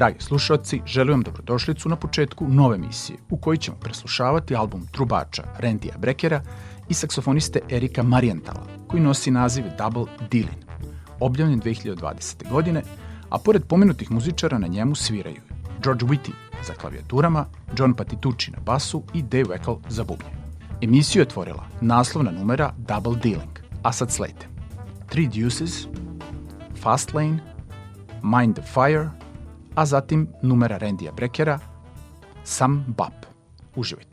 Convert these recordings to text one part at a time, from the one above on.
Dragi slušalci, želim vam dobrodošlicu na početku nove emisije u kojoj ćemo preslušavati album trubača Randija Brekera i saksofoniste Erika Marientala, koji nosi naziv Double Dealin, objavljen 2020. godine, a pored pomenutih muzičara na njemu sviraju George Whitty za klavijaturama, John Patitucci na basu i Dave Weckl za bubnje. Emisiju je tvorila naslovna numera Double Dealing, a sad slejte Three Deuces, Fast Lane, Mind the Fire, a zatim numera Randija Brekera Sam Bap. Uživajte.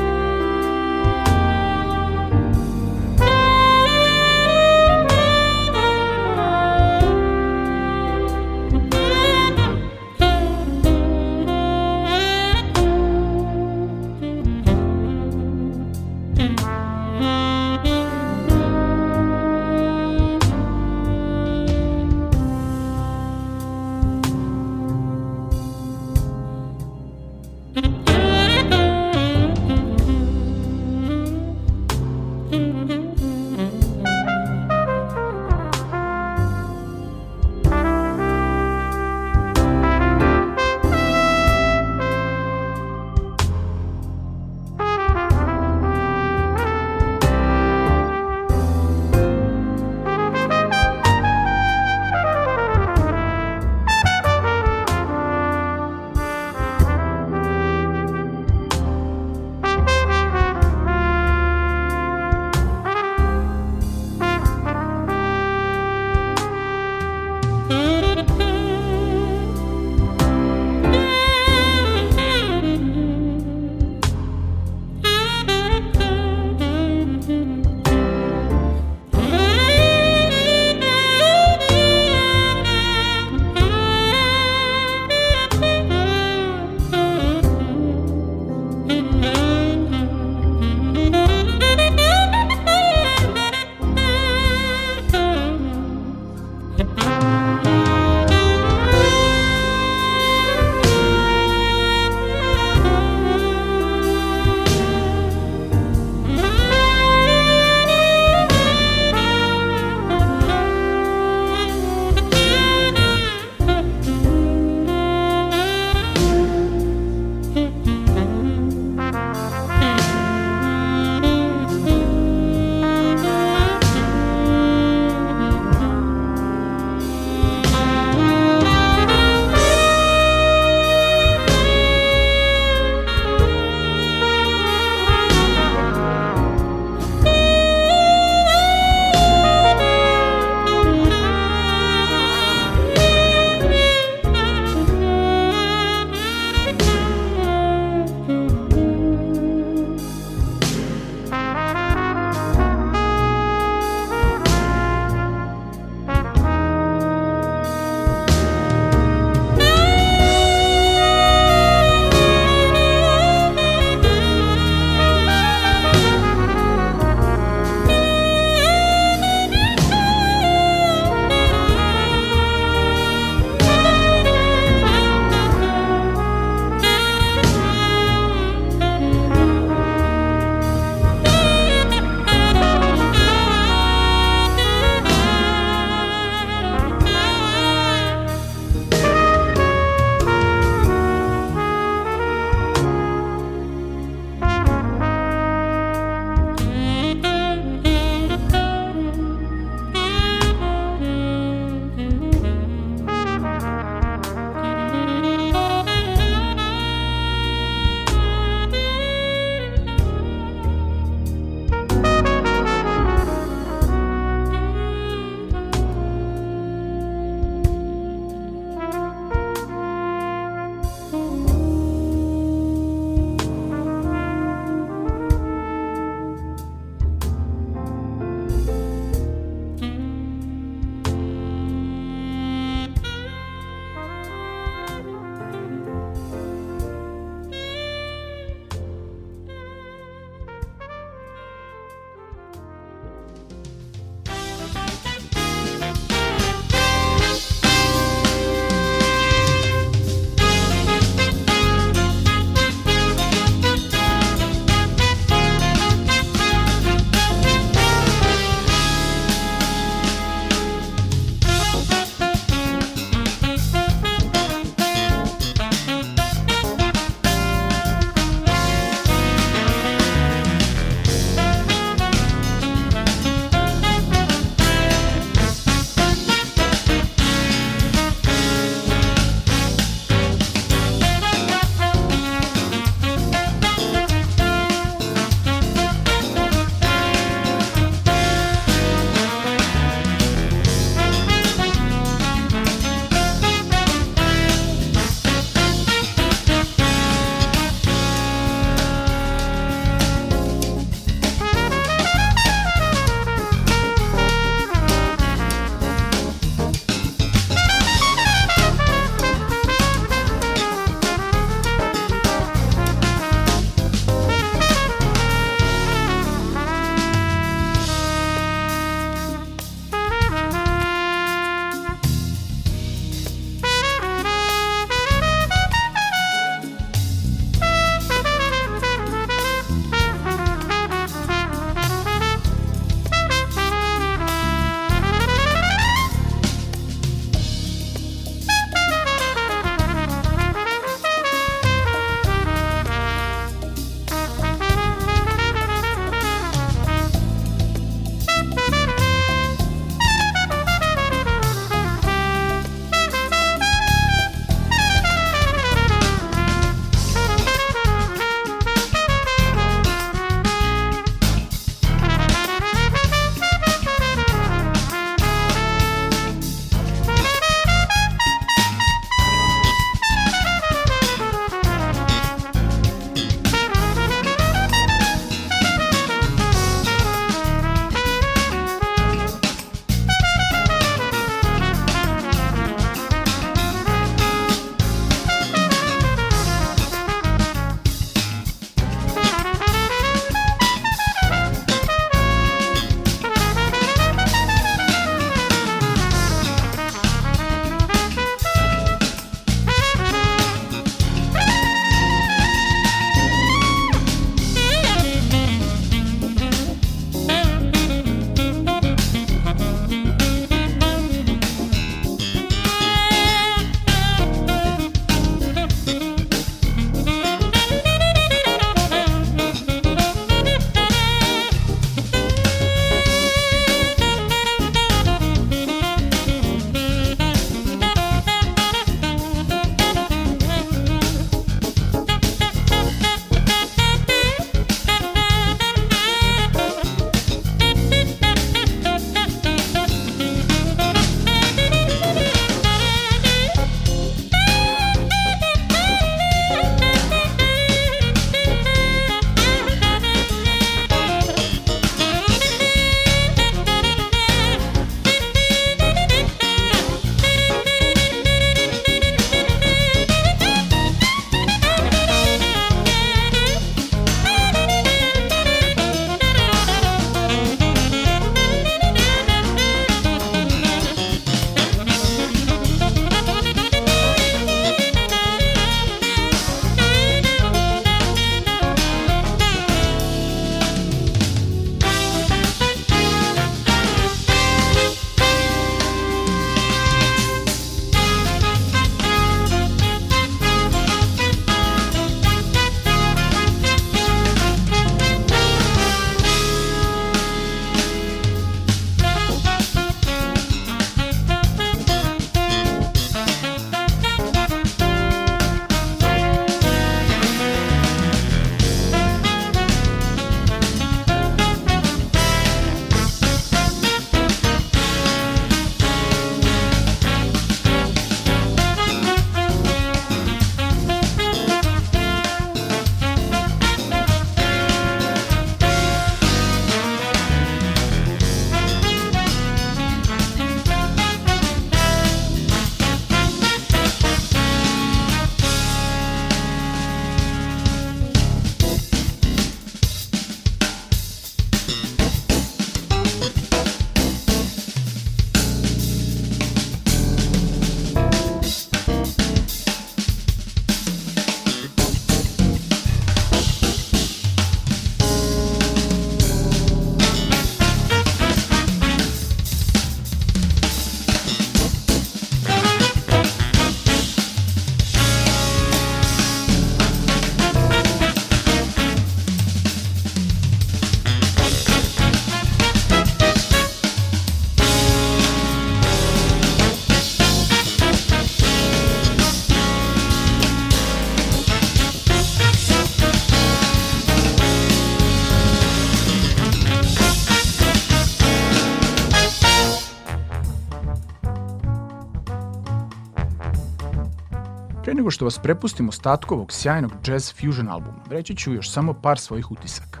Nego što vas prepustim ostatku ovog sjajnog jazz fusion albuma, reći ću još samo par svojih utisaka.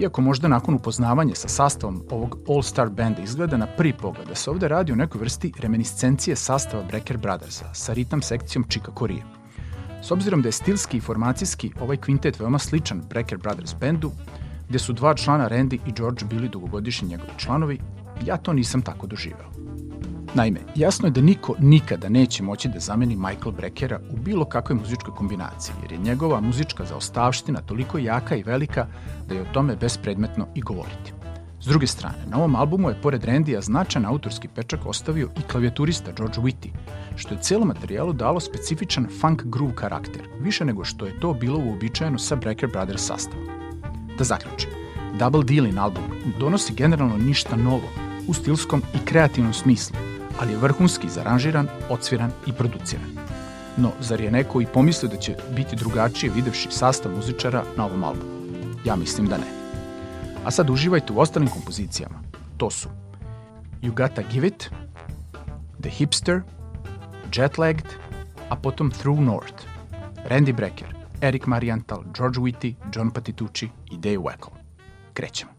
Iako možda nakon upoznavanja sa sastavom ovog all-star benda izgleda na prvi pogled da se ovde radi o nekoj vrsti reminiscencije sastava Brecker Brothersa sa ritam sekcijom Chica Korije. S obzirom da je stilski i formacijski ovaj kvintet veoma sličan Brecker Brothers bendu, gde su dva člana Randy i George bili dugogodišnji njegovi članovi, ja to nisam tako doživeo. Naime, jasno je da niko nikada neće moći da zameni Michael Breckera u bilo kakvoj muzičkoj kombinaciji, jer je njegova muzička zaostavština toliko jaka i velika da je o tome bespredmetno i govoriti. S druge strane, na ovom albumu je pored Randija značajan autorski pečak ostavio i klavijaturista George Whitty, što je celom materijalu dalo specifičan funk groove karakter, više nego što je to bilo uobičajeno sa Brecker Brothers sastavom. Da zaključim, Double Dealing album donosi generalno ništa novo u stilskom i kreativnom smislu, ali je vrhunski zaranžiran, odsviran i produciran. No, zar je neko i pomislio da će biti drugačije videvši sastav muzičara na ovom albumu? Ja mislim da ne. A sad uživajte u ostalim kompozicijama. To su You Gotta Give It, The Hipster, Jetlagged, a potom Through North, Randy Brecker, Eric Marienthal, George Whitty, John Patitucci i Dave Weckl. Krećemo.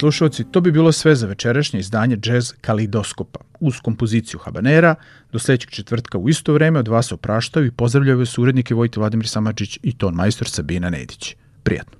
Slušalci, to bi bilo sve za večerašnje izdanje Jazz Kalidoskopa. Uz kompoziciju Habanera, do sledećeg četvrtka u isto vreme od vas opraštaju i pozdravljaju vas urednike Vojte Vladimir Samadžić i ton majstor Sabina Nedić. Prijatno.